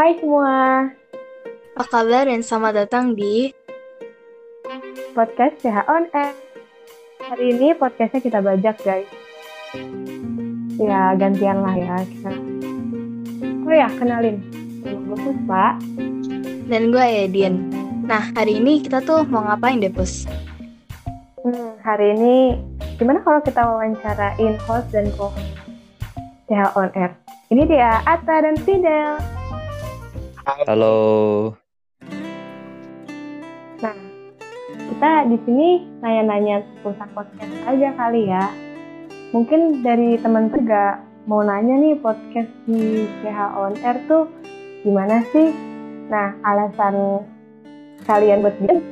Hai semua, Apa kabar dan selamat datang di podcast CH On Air. Hari ini podcastnya kita bajak guys. Ya gantian lah ya kita. Oh ya kenalin, gue Puspa. dan gue Edin. Nah, hari ini kita tuh mau ngapain deh, Pus? Hmm, hari ini gimana kalau kita wawancarain host dan co CH On Air. Ini dia Atta dan Fidel. Halo. Nah, kita di sini nanya-nanya pusat podcast aja kali ya. Mungkin dari teman juga mau nanya nih podcast di CH On Air tuh gimana sih? Nah, alasan kalian buat bikin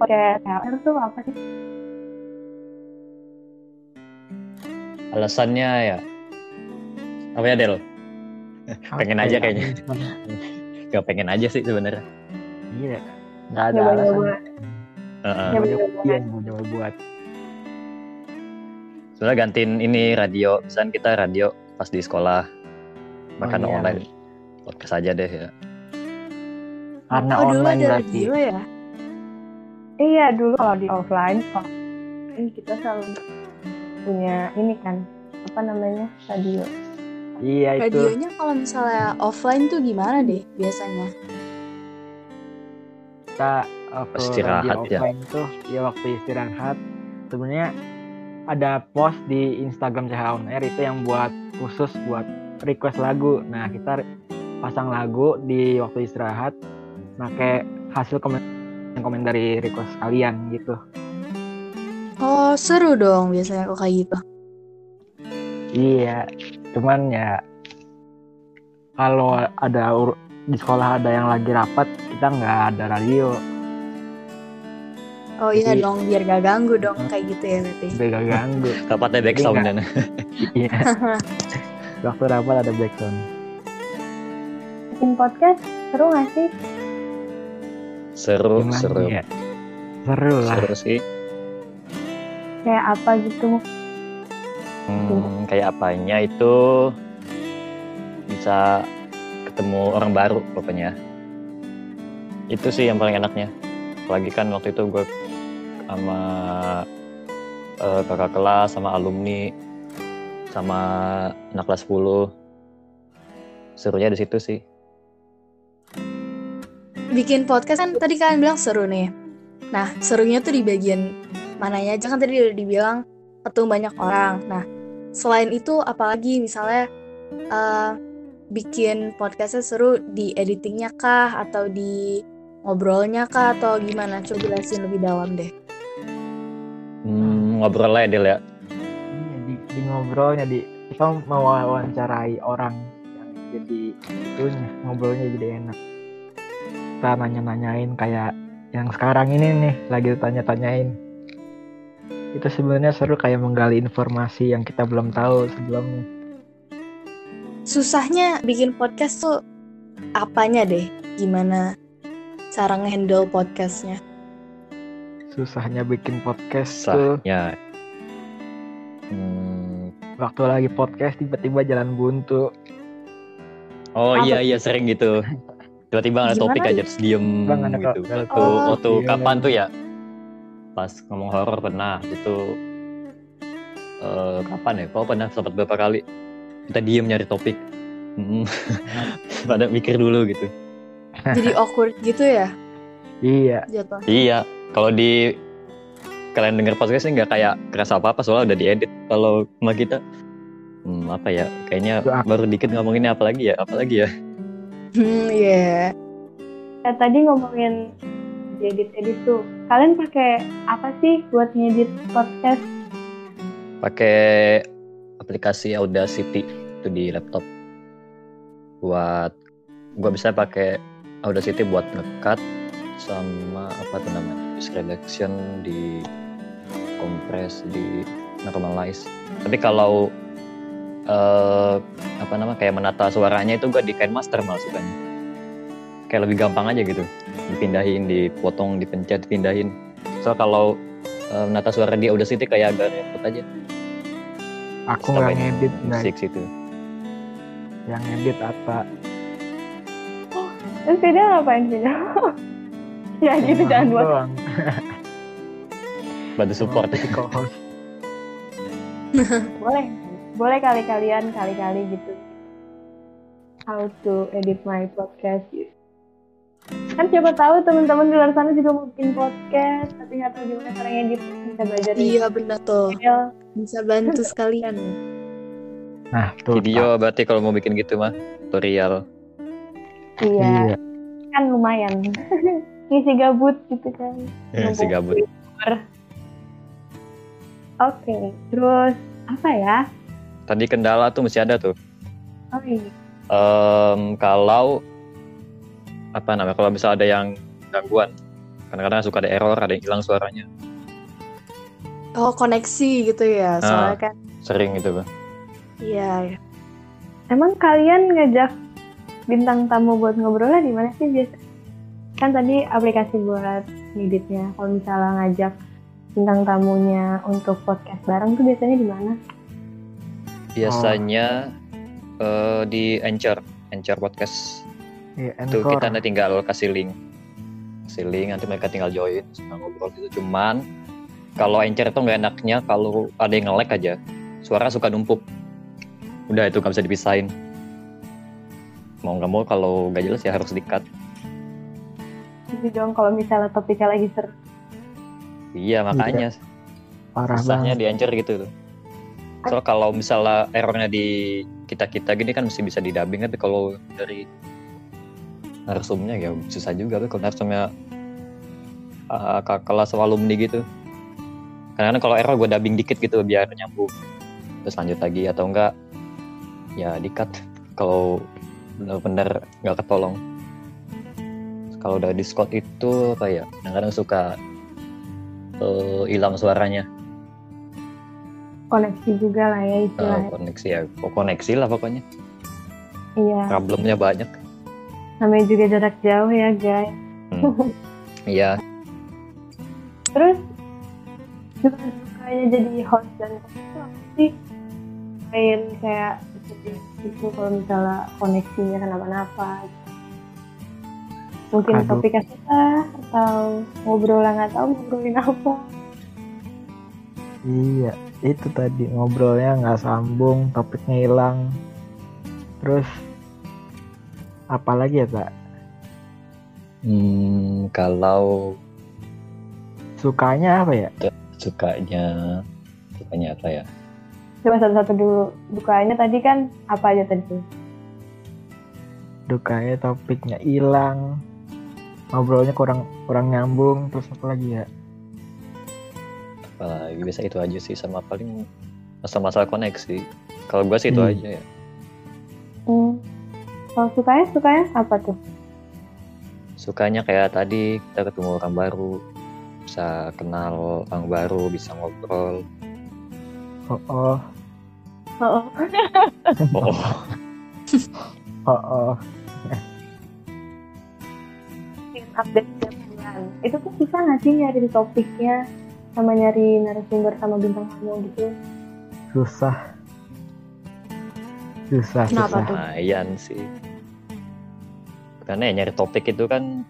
podcast CH On Air tuh apa sih? Alasannya ya. Apa ya Del? Pengen aja kayaknya. Gak pengen aja sih sebenarnya. Iya. Nggak ada alasan. Nyoba-nyoba. Mau nyoba buat. Soalnya gantiin ini radio. Misalnya kita radio pas di sekolah. Makan Oh, iya. online. Podcast aja deh ya. Karena oh, dulu online ada berarti. radio ya? Iya, dulu kalau di offline, kalau ini kita selalu punya ini kan, apa namanya, radio. Iya itu. Radionya kalau misalnya offline tuh gimana deh biasanya? Kita waktu Istirahat, radio ya. offline tuh ya waktu istirahat. Sebenarnya ada post di Instagram CH On Air itu yang buat khusus buat request lagu. Nah kita pasang lagu di waktu istirahat, pakai hasil komen komen dari request kalian gitu. Oh, seru dong biasanya kok kayak gitu. Iya, cuman ya kalau ada ur- di sekolah ada yang lagi rapat, kita nggak ada radio, Oh iya Jadi- dong, biar gak ganggu dong kayak gitu ya berarti. udah gak ganggu. Kapatnya back sound dan Iya. Waktu rapat ada background. Bikin podcast seru nggak sih? seru, Gimana seru. ya? Seru lah. Seru sih. Kayak apa gitu? Hmm, kayak apanya itu bisa ketemu orang baru pokoknya. Itu sih yang paling enaknya. Apalagi kan waktu itu gue sama eh, kakak kelas, sama alumni, sama anak kelas 10. Serunya di situ sih. Bikin podcast kan tadi kalian bilang seru nih. Nah, serunya tuh di bagian mananya aja kan tadi udah dibilang ketemu banyak orang. Nah, selain itu apalagi misalnya eh, bikin podcastnya seru di editingnya kah atau di ngobrolnya kah atau gimana? Coba jelasin lebih dalam deh. Hmm, ngobrol lah ya, Del ya. Iya, di, di ngobrolnya di kita mau wawancarai orang yang jadi itunya ngobrolnya jadi enak. Kita nanya-nanyain kayak yang sekarang ini nih lagi tanya-tanyain. Itu sebenarnya seru kayak menggali informasi yang kita belum tahu sebelumnya. Susahnya bikin podcast tuh apanya deh? Gimana cara ngehandle podcastnya? Susahnya bikin podcast tuh Sahnya. Hmm, waktu lagi podcast tiba-tiba jalan buntu. Oh Apa iya iya sering gitu. Tiba-tiba ada topik aja terus diem Bang, gitu. Waktu, topik. waktu Iya, kapan iya. tuh ya? Pas ngomong horor pernah itu eh kapan ya? Kau pernah sempat beberapa kali kita diem nyari topik. Pada mikir dulu gitu. Jadi awkward gitu ya Iya, jatuh. Iya, kalau di kalian denger podcastnya nggak kayak kerasa apa apa soalnya udah diedit. Kalau sama kita, hmm, apa ya? Kayaknya baru dikit ngomonginnya apa lagi ya? Apa lagi ya? Hmm, iya. Ya, tadi ngomongin edit-edit tuh. Kalian pakai apa sih buat ngedit podcast? pakai aplikasi Audacity itu di laptop. Buat gua bisa pakai Audacity buat ngekat sama apa tuh namanya? Voice reduction di compress di normalize. Tapi kalau eh apa nama kayak menata suaranya itu gua di KineMaster malah sukanya kayak lebih gampang aja gitu dipindahin dipotong dipencet dipindahin so kalau eh, menata suara di Audacity kayak agak repot aja Aku nggak ngedit, musik situ. Yang ngedit apa? Oh Terus Fidel ngapain Fidel? ya gitu jangan buat. Bantu support. Co-host. boleh boleh kali kalian kali kali gitu how to edit my podcast gitu. Kan siapa tahu teman-teman di luar sana juga mau bikin podcast tapi nggak tahu gimana cara ngedit bisa belajar Iya benar tuh. Bisa bantu sekalian. Nah, tuh. Video berarti kalau mau bikin gitu mah tutorial. iya Iya. kan lumayan ngisi gabut gitu kan si gabut. oke terus apa ya Tadi kendala tuh mesti ada tuh. oh iya Em, kalau apa namanya? Kalau misal ada yang gangguan, kadang-kadang suka ada error, ada yang hilang suaranya. Oh koneksi gitu ya. Soalnya kan. Sering gitu, Bang. Iya. iya. Emang kalian ngajak bintang tamu buat ngobrolnya di mana sih biasa? Kan tadi aplikasi buat ngeditnya. Kalau misalnya ngajak bintang tamunya untuk podcast bareng tuh biasanya di mana? Biasanya eh, di Anchor, Anchor Podcast. Iya, Itu Anchor. kita nanti tinggal kasih link. Kasih link, nanti mereka tinggal join, senang ngobrol gitu. Cuman kalau Anchor itu nggak enaknya kalau ada yang nge-lag aja, suara suka numpuk. Udah itu nggak bisa dipisahin. Mau nggak mau kalau nggak jelas ya harus di-cut. Jadi dong kalau misalnya topiknya lagi seru. Iya makanya Parah susahnya banget. di Anchor gitu tuh. Soal kalau misalnya errornya di kita-kita gini kan mesti bisa di dubbing tapi kalau dari narsumnya ya susah juga tuh kalau narsumnya uh, kelas alumni gitu. Karena kalau error gue dubbing dikit gitu biar nyambung. Terus lanjut lagi atau enggak ya di cut kalau bener-bener nggak ketolong. Kalau udah Discord itu apa ya? Kadang-kadang suka eh, hilang suaranya. Koneksi juga lah ya Eh, istilahnya. koneksi ya koneksi lah pokoknya Iya. problemnya banyak Namanya juga jarak jauh ya guys. iya Terus suka sukanya jadi host dan itu apa sih? Main kayak gitu kalau misalnya koneksinya kenapa-napa. Mungkin Aduh. topiknya susah atau ngobrol nggak tahu ngobrolin apa. Iya, itu tadi ngobrolnya nggak sambung, topiknya hilang. Terus apalagi ya, Pak? hmm, kalau Sukanya apa ya? sukanya sukanya apa ya Coba satu-satu dulu. Dukanya tadi kan apa aja tadi tuh? Dukanya topiknya hilang. Ngobrolnya kurang kurang nyambung, terus apa lagi ya? apalagi biasa itu aja sih sama paling masalah-masalah koneksi kalau gue sih itu Hmm. aja ya Hmm. Kalau sukanya sukanya apa tuh? sukanya kayak tadi kita ketemu orang baru bisa kenal orang baru bisa ngobrol Oh, oh, Oh, oh oh, oh. update setiap bulan. Itu tuh susah nggak sih nyari topiknya sama nyari narasumber sama bintang tamu gitu? susah. Susah, Kenapa susah. tuh? lumayan sih karena ya nyari topik itu kan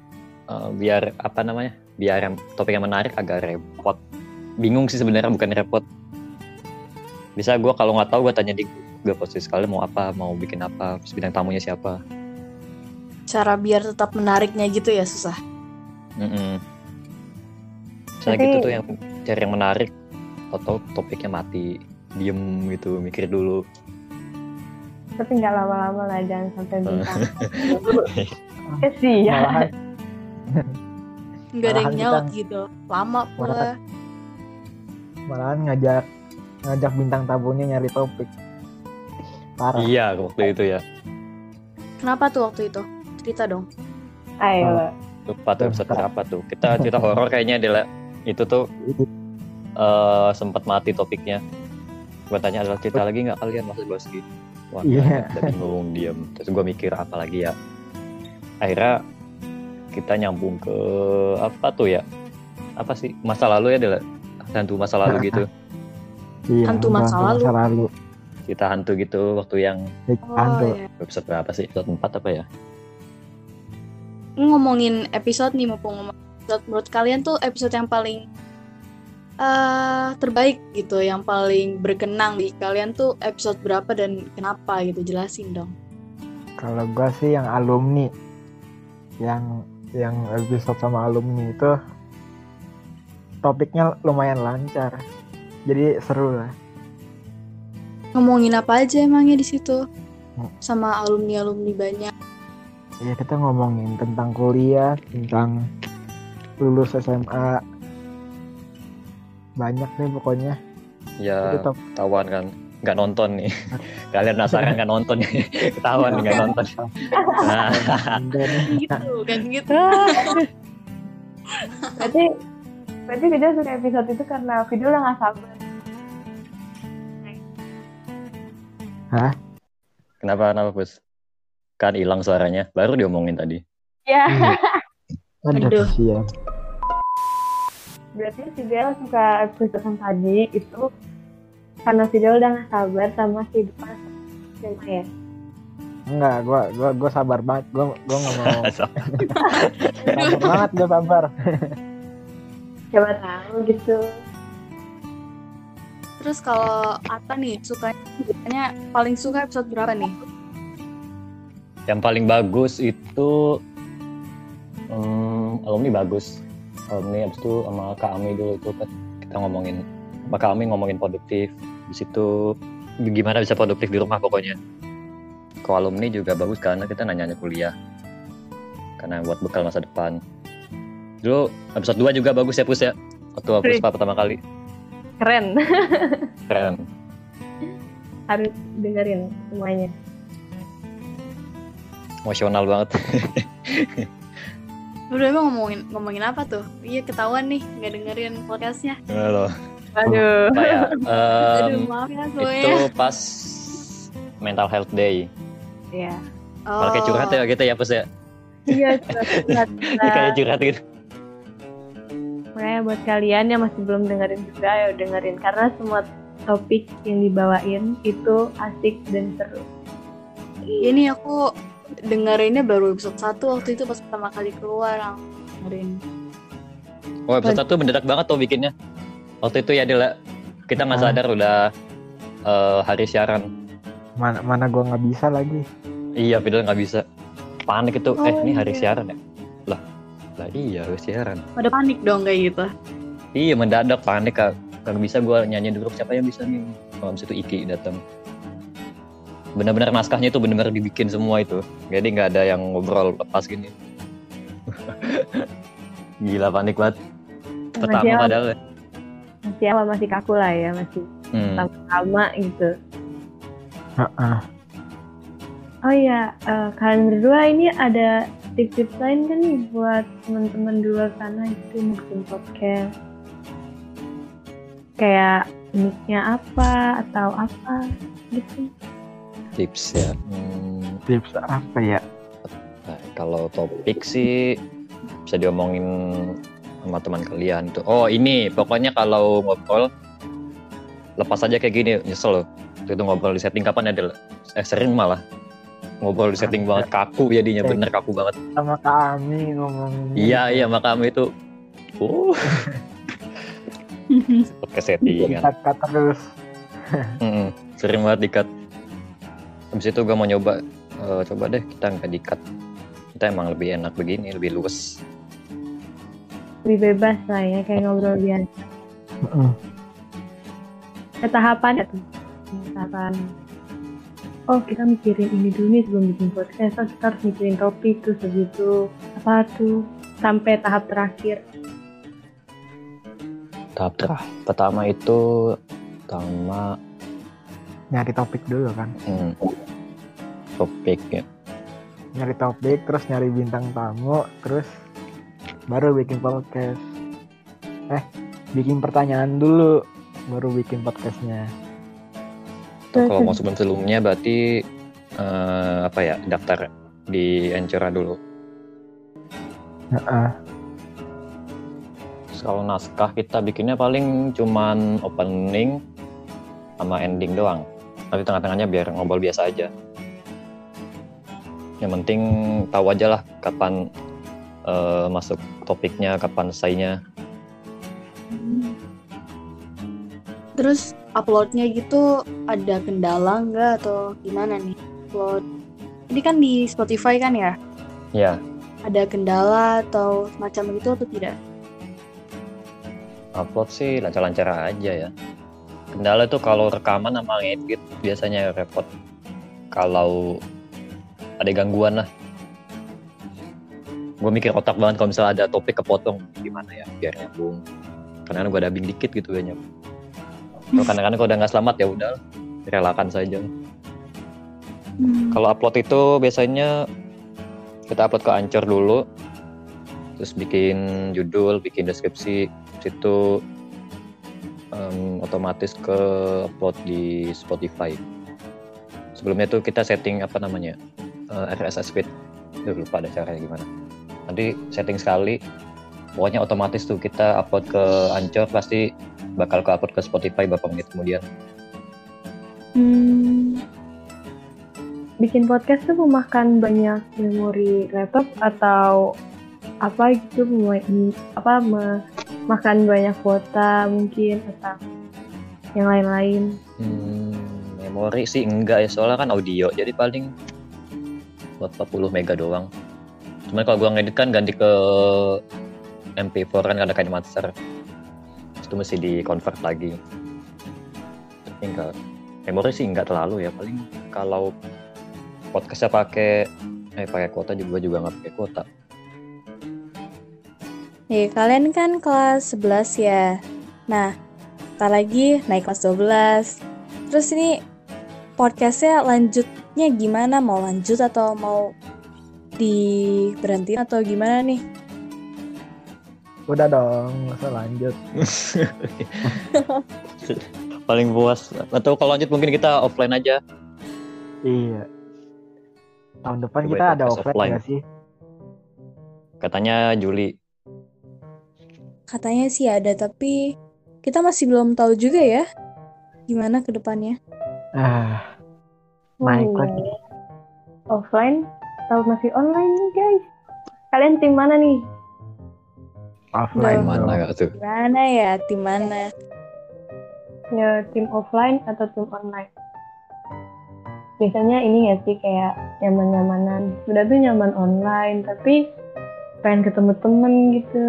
eh, biar apa namanya biar topik yang menarik agak repot bingung sih sebenarnya bukan repot bisa gue kalau nggak tahu gue tanya di gue posisi sekali mau apa mau bikin apa terus bintang tamunya siapa Cara biar tetap menariknya gitu ya susah. Mm-mm. Misalnya Tapi- gitu tuh yang cari yang menarik atau topiknya mati diem gitu mikir dulu Tapi nggak lama-lama lah, jangan sampai bintang. Eh. Kesian. Nggak ada yang nyaut kita- gitu. Lama pula. Malahan- malahan ngajak ngajak bintang tamunya nyari topik. Parah. iya waktu itu ya Kenapa tuh waktu itu? Cerita dong. Ayo. lupa tuh episode berapa tuh kita cerita horor kayaknya adalah itu tuh eh sempat mati topiknya gue tanya adalah cerita lagi nggak kalian masih bahas gitu wah Iya. udah bingung diem terus gue mikir apa lagi ya akhirnya kita nyambung ke apa tuh ya apa sih masa lalu ya adalah hantu masa lalu gitu Iya, Hantu masa hantu lalu. lalu. kita hantu gitu waktu yang Jadi Oh hantu. iya. episode berapa sih episode 4 apa ya ngomongin episode nih mumpung ngomong episode menurut kalian tuh episode yang paling eh terbaik gitu yang paling berkenang di kalian tuh episode berapa dan kenapa gitu jelasin dong Kalau gua sih yang alumni, yang yang episode sama alumni itu topiknya lumayan lancar, jadi seru lah. ngomongin apa aja emangnya di situ Hmm. sama alumni alumni banyak Ya kita ngomongin tentang kuliah, tentang lulus SMA, banyak deh pokoknya. Ya ketahuan kan nggak nonton nih. Kalian penasaran nggak nonton nih. Ketahuan nih nggak nonton. Nah, gitu kan gitu berarti berarti video suka episode itu karena video udah nggak sabar kenapa kenapa Bus? Kan hilang suaranya. Baru diomongin tadi. ya ada Aduh. kesian. Berarti si Bella suka episode yang tadi itu karena video udah nggak sabar sama kehidupan SMA ya Enggak, gua gua gua sabar banget. Gua gua nggak mau sabar banget gua sabar. siapa tahu gitu terus kalau Ata nih sukanya sukanya paling suka episode berapa nih yang paling bagus itu hmm, alumni bagus. Alumni abis itu sama Kak Ami dulu itu kan kita ngomongin sama Kak Ami ngomongin produktif. Di situ gimana bisa produktif di rumah pokoknya. Kalau alumni juga bagus karena kita nanya-nanya kuliah. Karena buat bekal masa depan. Dulu episode 2 juga bagus ya Pus ya. Waktu Puspa pertama kali. keren Keren. harus dengerin semuanya Emosional banget. Udah emang ngomongin ngomongin apa tuh? Iya ketahuan nih nggak dengerin podcastnya. Halo. aduh Kayak Aduh maaf ya itu semuanya. pas mental health day. ya Oh. Pakai curhat ya gitu ya Pus ya. iya curhat, curhat, curhat. Kayak curhat gitu. makanya buat kalian yang masih belum dengerin juga ya dengerin karena semua topik yang dibawain itu asik dan seru Ini aku dengerinnya baru episode 1 waktu itu pas pertama kali keluar langsung dengerin. Oh episode satu mendadak banget tuh bikinnya. Waktu itu ya Dila, kita nggak Ah. sadar udah eh, hari siaran. Mana mana gua nggak bisa lagi. Iya, Fidel nggak bisa. Panik itu, eh Oh, ini hari iya. siaran ya? Lah, lah iya hari siaran. Pada panik dong kayak gitu. Iya mendadak panik kak. Gak bisa gue nyanyi dulu siapa yang bisa nih. Oh, abis itu Iki datang. Benar-benar naskahnya itu benar-benar dibikin semua itu. Jadi nggak ada yang ngobrol lepas gini. Gila panik banget. Pertama Masih padahal. ya. masih awal masih kaku lah ya masih Hmm. sama gitu Heeh. oh iya eh, kalian berdua ini ada tips-tips lain kan nih buat teman-teman di luar sana yang bikin podcast kayak mic-nya apa atau apa gitu Tips ya. Hmm, Tips apa ya? Nah, kalau topik sih bisa diomongin sama teman kalian tuh. Oh ini, pokoknya kalau ngobrol lepas aja kayak gini, nyesel loh. Itu ngobrol di setting kapan ada? Eh sering malah ngobrol di setting banget kaku jadinya Oke. bener kaku banget. Sama kami ngomong. Iya iya maka kami itu, uh, ke settingan. Kat terus. Sering banget dikat. Habis itu gue mau nyoba, eh, coba deh kita nggak dikat. Kita emang lebih enak begini, lebih luwes. lebih bebas lah ya kayak ngobrol biasa. Heeh. ada tahapan ya tuh? Tahapan. Oh kita mikirin ini dulu nih sebelum bikin podcast. Oh, kita harus mikirin topik terus habis itu apa tuh? Sampai tahap terakhir. Tahap ter- pertama itu pertama Nyari topik dulu kan. hmm, topik ya. Nyari topik terus nyari bintang tamu terus baru bikin podcast. Eh, bikin pertanyaan dulu baru bikin podcastnya. Atau kalau mau sebelum sebelumnya berarti eh, apa ya daftar di Ancora dulu. Heeh. Terus kalau naskah kita bikinnya paling cuman opening sama ending doang. Tapi tengah-tengahnya biar ngobrol biasa aja. Yang penting tahu aja lah kapan eh, masuk topiknya, kapan selesainya. Terus uploadnya gitu ada kendala nggak atau gimana nih? Upload. Ini kan di Spotify kan ya? Ya, Ada kendala atau semacam itu atau tidak? upload sih lancar-lancar aja ya. Kendala tuh kalau rekaman sama ngedit biasanya repot. Kalau ada gangguan lah. Gue mikir otak banget kalau misalnya ada topik kepotong gimana ya biar nyambung. Karena gue dubbing dikit gitu gak nyambung. Kalau kadang-kadang kalau udah nggak selamat ya udah relakan saja. Hmm. Kalau upload itu biasanya kita upload ke Anchor dulu, terus bikin judul, bikin deskripsi, situ em, otomatis ke upload di Spotify. Sebelumnya tuh kita setting apa namanya eh, RSS feed, Duh, lupa ada caranya gimana. Nanti setting sekali, pokoknya otomatis tuh kita upload ke Anchor pasti bakal ke upload ke Spotify beberapa menit kemudian. Hmm. Bikin podcast tuh memakan banyak memori laptop atau apa gitu apa memakan banyak kuota mungkin atau yang lain-lain. Hmm, memori sih enggak ya soalnya kan audio jadi paling buat 40 mega doang. Cuman kalau gua ngedit kan ganti ke MP4 kan ada kain master. Itu mesti di convert lagi. Tapi enggak memori sih enggak terlalu ya paling kalau podcastnya pakai eh pakai kuota juga juga nggak pakai kuota. Nih, kalian kan kelas 11 ya. Nah, tak lagi naik kelas 12. Terus ini podcastnya lanjutnya gimana? Mau lanjut atau mau diberhentiin atau gimana nih? Udah dong, nggak usah lanjut. paling puas atau kalau lanjut mungkin kita offline aja. Iya. Tahun depan Coba kita ada offline offline. nggak sih? Katanya Juli. Katanya sih ada, tapi kita masih belum tahu juga ya gimana ke depannya. Ah, Naik Hmm. lagi. Offline atau masih online nih guys? Kalian tim mana nih? offline. Mana gak tuh? Gimana ya, tim mana? Ya tim offline atau tim online? Biasanya ini nggak sih kayak nyaman-nyamanan. Udah tuh nyaman online, tapi pengen ketemu temen gitu.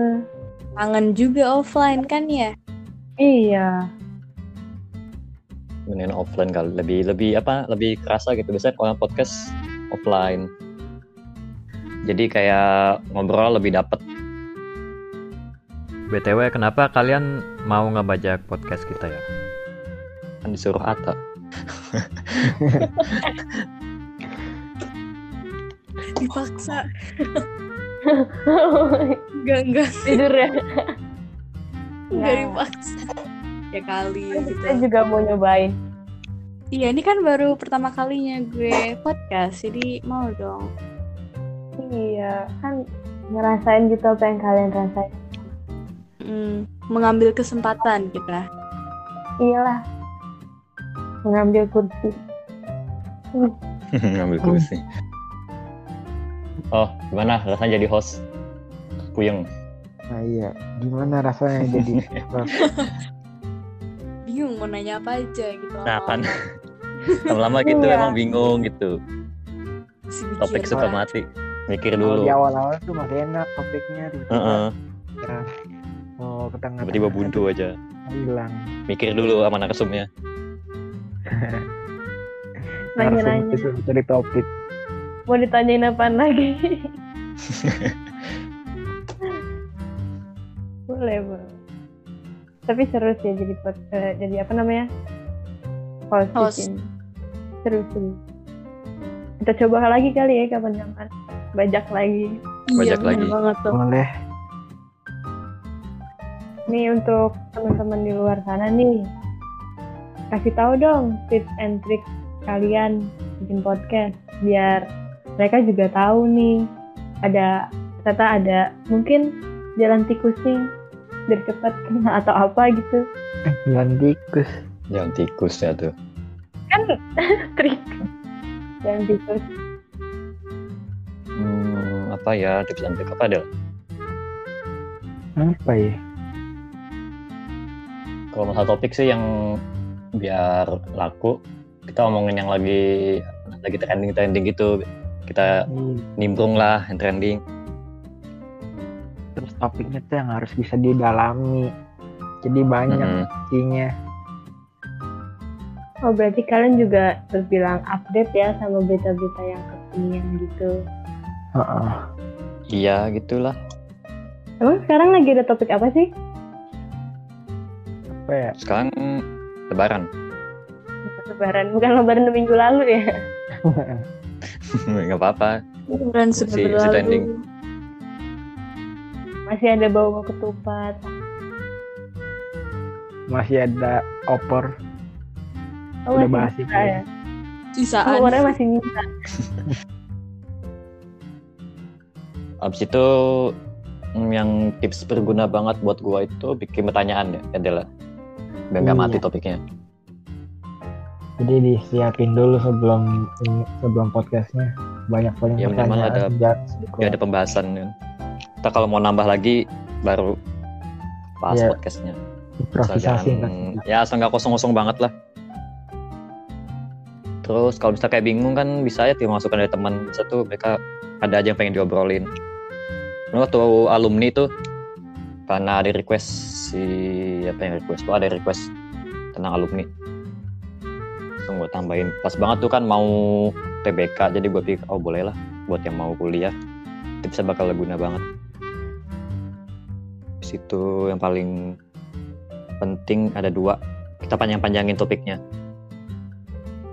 Kangen juga offline kan ya? Iya, mendingan offline kali lebih lebih apa lebih kerasa gitu. Biasanya kalau podcast offline. Jadi kayak ngobrol lebih dapet. Btw kenapa kalian mau ngebajak podcast kita ya? Kan disuruh Ata Dipaksa. Enggak, enggak. tidur ya. Enggak Nah. dipaksa. Ya kali gitu. Kita juga mau nyobain. Iya, ini kan baru pertama kalinya gue podcast, jadi mau dong. Iya, kan ngerasain gitu apa yang kalian rasain. Hmm, mengambil kesempatan kita. Iyalah, mengambil kursi. ngambil kursi oh gimana rasanya jadi host puyeng Nah iya, gimana rasanya jadi host? Bingung mau nanya apa aja gitu. nah kan lama-lama gitu Iya. emang bingung gitu mikir. topik suka mati mikir dulu di awal-awal tuh masih enak topiknya, tiba-tiba Heeh, ya, oh ke tengah tiba-tiba buntu aja hilang. mikir dulu sama narasumnya Nanya-nanya. Narasum itu cari topik. Mau ditanyain apaan lagi? boleh, boleh. Tapi seru sih jadi pod- eh, jadi apa namanya? Host. Host. Seru seru. Kita coba lagi kali ya kapan-kapan. Bajak lagi. Iya, Bajak bener lagi. banget tuh. Boleh. Nih untuk teman-teman di luar sana nih. Kasih tahu dong tips and tricks kalian bikin podcast biar mereka juga tahu nih ada ternyata ada mungkin jalan tikusnya biar cepat kena atau apa gitu Jangan tikus. jangan tikus ya tuh kan trik jalan tikus Hmm, apa ya tips and trick apa ada? Apa ya? Kalau masalah topik sih yang biar laku, kita ngomongin yang lagi lagi trending-trending gitu. Kita Hmm. nimbrung lah yang trending. Terus topiknya tuh yang harus bisa didalami. Jadi banyak Mm-mm. isinya. Oh berarti kalian juga terbilang update ya sama berita-berita yang kekinian gitu. Heeh. Iya gitulah. Emang sekarang lagi ada topik apa sih? Apa ya? Sekarang lebaran. Lebaran, bukan lebaran minggu lalu ya. Nggak apa-apa. Bulan sudah Si- berlalu. Masih ada bau ketupat. Masih ada opor. Oh, Udah masih bahas bisa itu. ya. Sisaan. Oh, orangnya masih bisa. Abis itu mm, yang tips berguna banget buat gua itu bikin pertanyaan ya, adalah biar nggak Iya. mati topiknya. Jadi disiapin dulu sebelum sebelum podcastnya banyak banyak Ya, pertanyaan. ada- Biar ada pembahasan kan. Kita kalau mau nambah lagi baru pas Iya. podcastnya. Improvisasi jangan- ya asal nggak kosong-kosong banget lah. Terus kalau misalnya kayak bingung kan bisa ya tinggal masukan dari teman. Bisa tuh mereka ada aja yang pengen diobrolin. Waktu alumni tuh karena ada request si apa yang request tuh ada request tentang alumni. Langsung gue tambahin. Pas banget tuh kan mau TBK jadi gue pikir oh boleh lah buat yang mau kuliah. Bisa bakal guna banget. Situ yang paling penting ada dua kita panjang-panjangin topiknya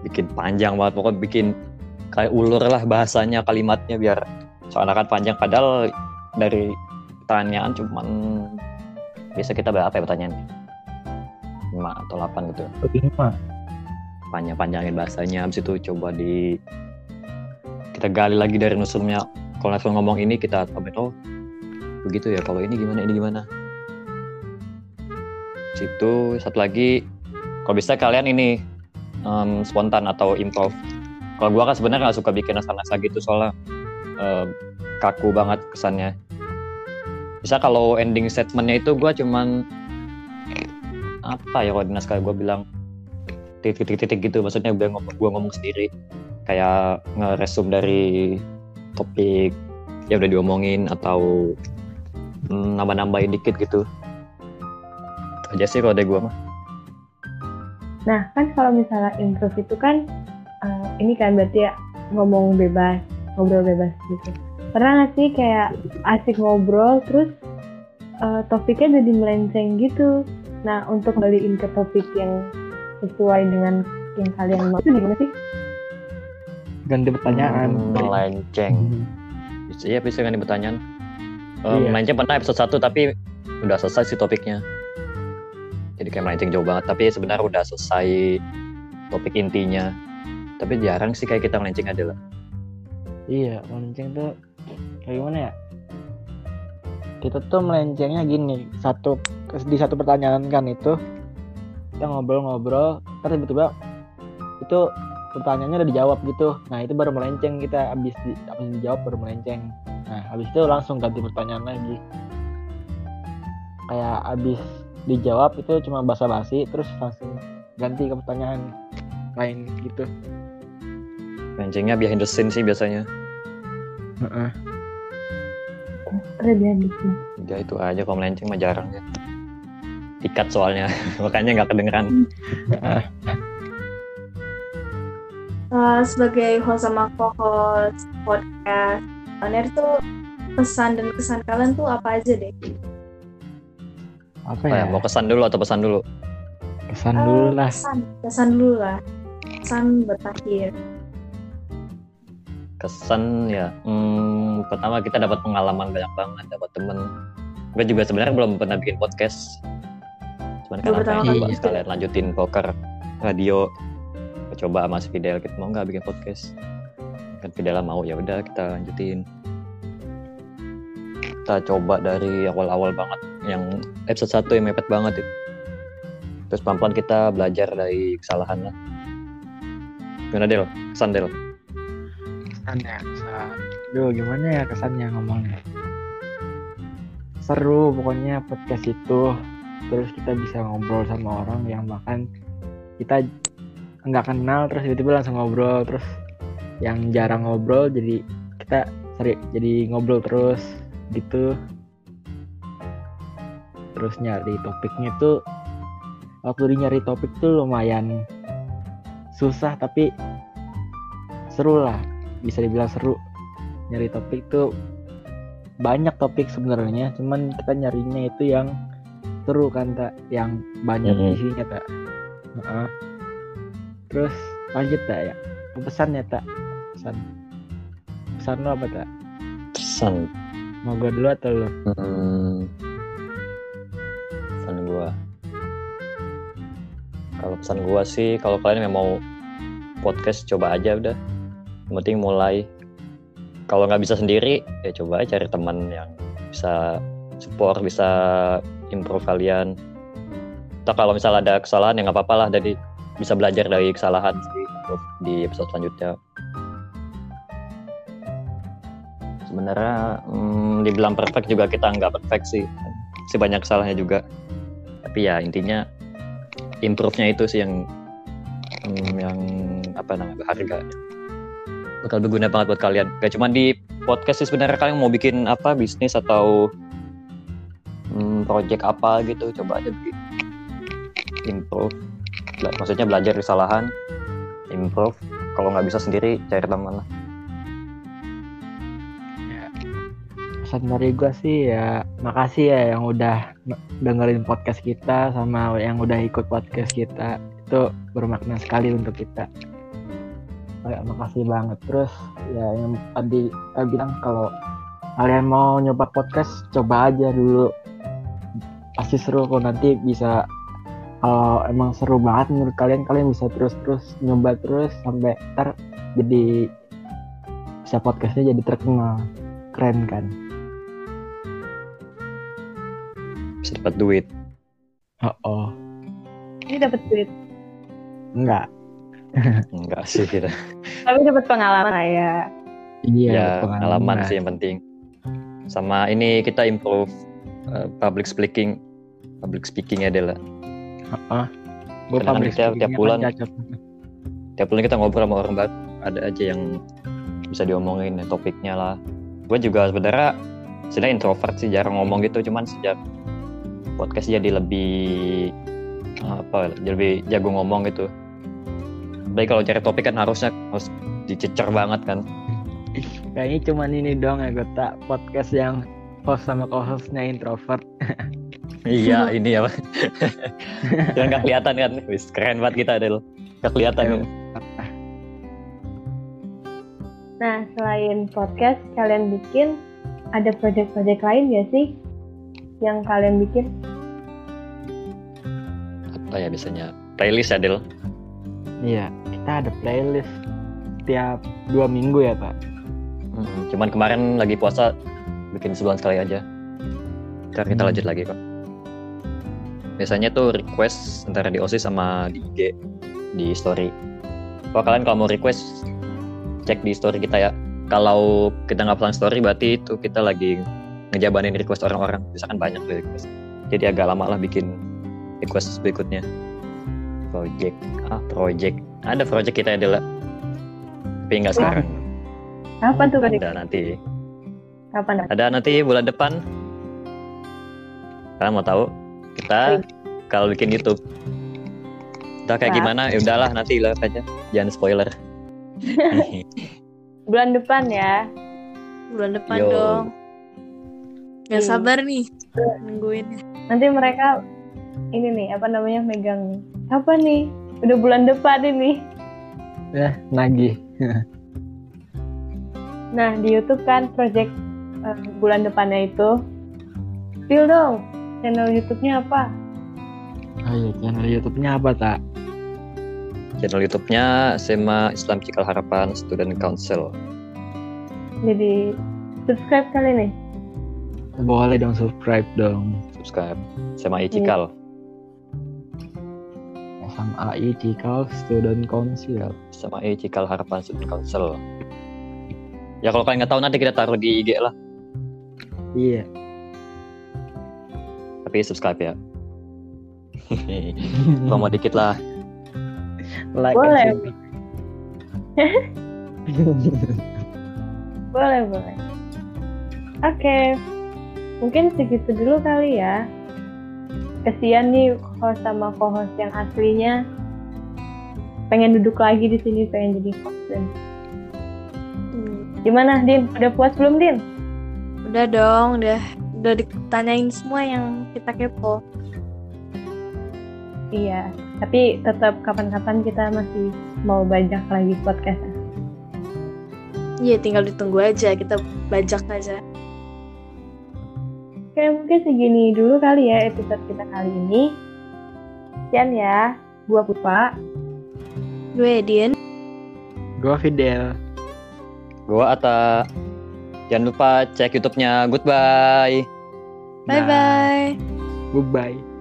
bikin panjang banget pokoknya bikin kayak ulur lah bahasanya kalimatnya biar soalnya kan panjang padahal dari pertanyaan cuman biasa kita berapa ya pertanyaannya 5 atau 8 gitu Lima. Panjang-panjangin bahasanya. Habis itu coba di kita gali lagi dari nusurnya kalau langsung ngomong ini kita komen oh begitu ya. Kalau ini gimana? Ini gimana? Situ satu lagi. Kalau bisa kalian ini em, spontan atau improv. Kalau gua kan sebenarnya nggak suka bikin naskah-naskah gitu soalnya em, kaku banget kesannya. Bisa kalau ending statementnya itu gua cuman apa ya kalau di naskah gua bilang titik-titik gitu maksudnya gue ngomong gue ngomong sendiri kayak ngeresum dari topik ya udah diomongin atau mm, nambah-nambahin dikit gitu Itu aja sih kalau dari gue mah Nah, kan kalau misalnya improv itu kan eh, ini kan berarti ya ngomong bebas, ngobrol bebas gitu. Pernah nggak sih kayak asik ngobrol terus eh, topiknya jadi melenceng gitu. Nah, untuk balikin ke topik yang sesuai dengan yang kalian mau itu gimana sih? Ganti pertanyaan. Hmm, melenceng Hmm. bisa ya bisa kan pertanyaan Eh, Iya. melenceng pernah episode 1 tapi udah selesai sih topiknya jadi kayak melenceng jauh banget tapi sebenarnya udah selesai topik intinya tapi jarang sih kayak kita melenceng adalah Iya, melenceng tuh kayak gimana ya? Kita tuh melencengnya gini, satu di satu pertanyaan kan itu kita ngobrol-ngobrol, terus tiba-tiba itu pertanyaannya udah dijawab gitu. Nah itu baru melenceng kita abis, di, abis dijawab baru melenceng. Nah habis itu langsung ganti pertanyaan lagi. Kayak abis dijawab itu cuma basa-basi, terus langsung ganti ke pertanyaan lain gitu. melencengnya behind the scene sih biasanya di sini. ya itu aja kalau melenceng mah jarang ya ikat soalnya makanya nggak kedengeran Eh, sebagai host sama co-host podcast Oner tuh pesan dan kesan kalian tuh apa aja deh? Apa Apa ya, ya? mau kesan dulu atau pesan dulu Kesan Eh, dulu lah. Kesan, kesan dulu lah. Kesan berakhir. kesan ya hmm, pertama kita dapat pengalaman banyak banget dapat temen gue juga sebenarnya belum pernah bikin podcast cuman karena pertama kali gitu. sekalian lanjutin poker radio coba sama si Fidel kita mau nggak bikin podcast kan Fidel mau ya udah kita lanjutin kita coba dari awal-awal banget yang episode 1 yang mepet banget itu terus pelan-pelan kita belajar dari kesalahan lah gimana Del? kesan Del? Kesannya, kesan. Duh, gimana ya kesannya ngomongnya? seru pokoknya podcast itu terus kita bisa ngobrol sama orang yang bahkan kita nggak kenal terus tiba-tiba langsung ngobrol terus yang jarang ngobrol jadi kita sering jadi ngobrol terus gitu. Terus nyari topiknya tuh waktu di nyari topik tuh lumayan susah tapi seru lah bisa dibilang seru. Nyari topik tuh banyak topik sebenarnya cuman kita nyarinya itu yang seru kan tak yang banyak Mhm. isinya tak Heeh. terus lanjut tak ya pesan ya tak pesan pesan lo apa tak Pesan. mau gue dulu atau lo Hmm. Pesan gua. Kalau pesan gua sih, kalau kalian yang mau podcast coba aja udah. Yang penting mulai. Kalau nggak bisa sendiri, ya coba aja cari teman yang bisa support, bisa improve kalian. Atau kalau misalnya ada kesalahan ya nggak apa-apa lah, jadi bisa belajar dari kesalahan di episode selanjutnya. Sebenarnya hmm, dibilang perfect juga kita nggak perfect sih, masih banyak kesalahannya juga. Tapi ya intinya improve-nya itu sih yang hmm, yang apa namanya berharga. Bakal berguna banget buat kalian. Gak cuma di podcast sih sebenarnya kalian mau bikin apa bisnis atau hmm, project apa gitu, coba aja bikin improve. Bela- Maksudnya belajar dari kesalahan, improve. Kalau nggak bisa sendiri cari teman lah. pesan dari gue sih ya makasih ya yang udah dengerin podcast kita sama yang udah ikut podcast kita itu bermakna sekali untuk kita kayak makasih banget terus ya yang tadi saya bilang kalau kalian mau nyoba podcast coba aja dulu pasti seru kok nanti bisa kalau emang seru banget menurut kalian kalian bisa terus terus nyoba terus sampai ntar jadi bisa podcastnya jadi terkenal keren kan Bisa dapat duit. Oh, oh. Ini dapat duit, enggak. Enggak sih kita. tapi dapat pengalaman ya. Iya, ya pengalaman sih yang penting sama ini kita improve uh, public speaking public speakingnya adalah Heeh. Gue public kita tiap bulan. kan cocok. tiap bulan kita ngobrol sama orang baru. Ada aja yang bisa diomongin ya, topiknya lah. Gue juga sebenarnya sebenarnya introvert sih jarang ngomong gitu. Cuman sejak podcast jadi lebih apa lebih jago ngomong gitu. Baik kalau cari topik kan harusnya harus dicecer banget kan. Kayaknya cuman ini doang ya gue tak podcast yang host sama co-hostnya introvert. iya ini apa? Jangan nggak kelihatan kan? Wis keren banget kita Del. Nggak kelihatan. Kan Nah, selain podcast kalian bikin, ada project-project lain ya sih? Yang kalian bikin? apa ya biasanya? Playlist ya Del? Iya, kita ada playlist tiap dua minggu ya pak. Mm, cuman kemarin lagi puasa bikin sebulan sekali aja. Ntar kita Hmm. lanjut lagi kok biasanya tuh request antara di OSIS sama di IG di story. Kalau kalian kalau mau request cek di story kita ya. Kalau kita nggak pesan story berarti itu kita lagi ngejabanin request orang-orang. Misalkan banyak request. Jadi agak lama lah bikin request berikutnya. Project ah project. Ada project kita adalah tapi nggak sekarang. Kapan tuh kan? ada nanti. Kapan? ada nanti bulan depan. Kalian mau tahu kita kalau bikin YouTube Entah kayak Wah. gimana ya udahlah nanti lihat aja jangan spoiler Bulan depan ya. Bulan depan Yo. dong. Gak Hmm. sabar nih nungguin. Nanti mereka ini nih apa namanya megang apa nih? Udah bulan depan ini. Ya, nagih. Nah di YouTube kan project eh, bulan depannya itu. Spill dong channel YouTube-nya apa? Ayo, channel YouTube-nya apa tak? channel YouTube-nya SMA Islam Cikal Harapan Student Council Jadi subscribe kali nih. Boleh dong subscribe dong. subscribe SMA I Cikal SMAI Cikal Student Council. SMA Cikal Harapan Student Council ya kalau kalian nggak tahu nanti kita taruh di IG lah Iya. Tapi subscribe ya. Promo dikit lah. like Boleh. and Boleh, boleh. Oke. Mungkin segitu dulu kali ya. Kesian nih host sama co-host yang aslinya pengen duduk lagi di sini pengen jadi host dan Hmm, gimana Din udah puas belum Din udah dong, udah udah ditanyain semua yang kita kepo. iya tapi tetap kapan-kapan kita masih mau bajak lagi podcastnya Iya, tinggal ditunggu aja, kita bajak aja. Oke, mungkin segini dulu kali ya episode kita kali ini. Sekian ya, gua Pupa. Gue Edin. Gue Fidel. Gua Ata. Jangan lupa cek YouTube-nya. Goodbye. Bye bye. Goodbye.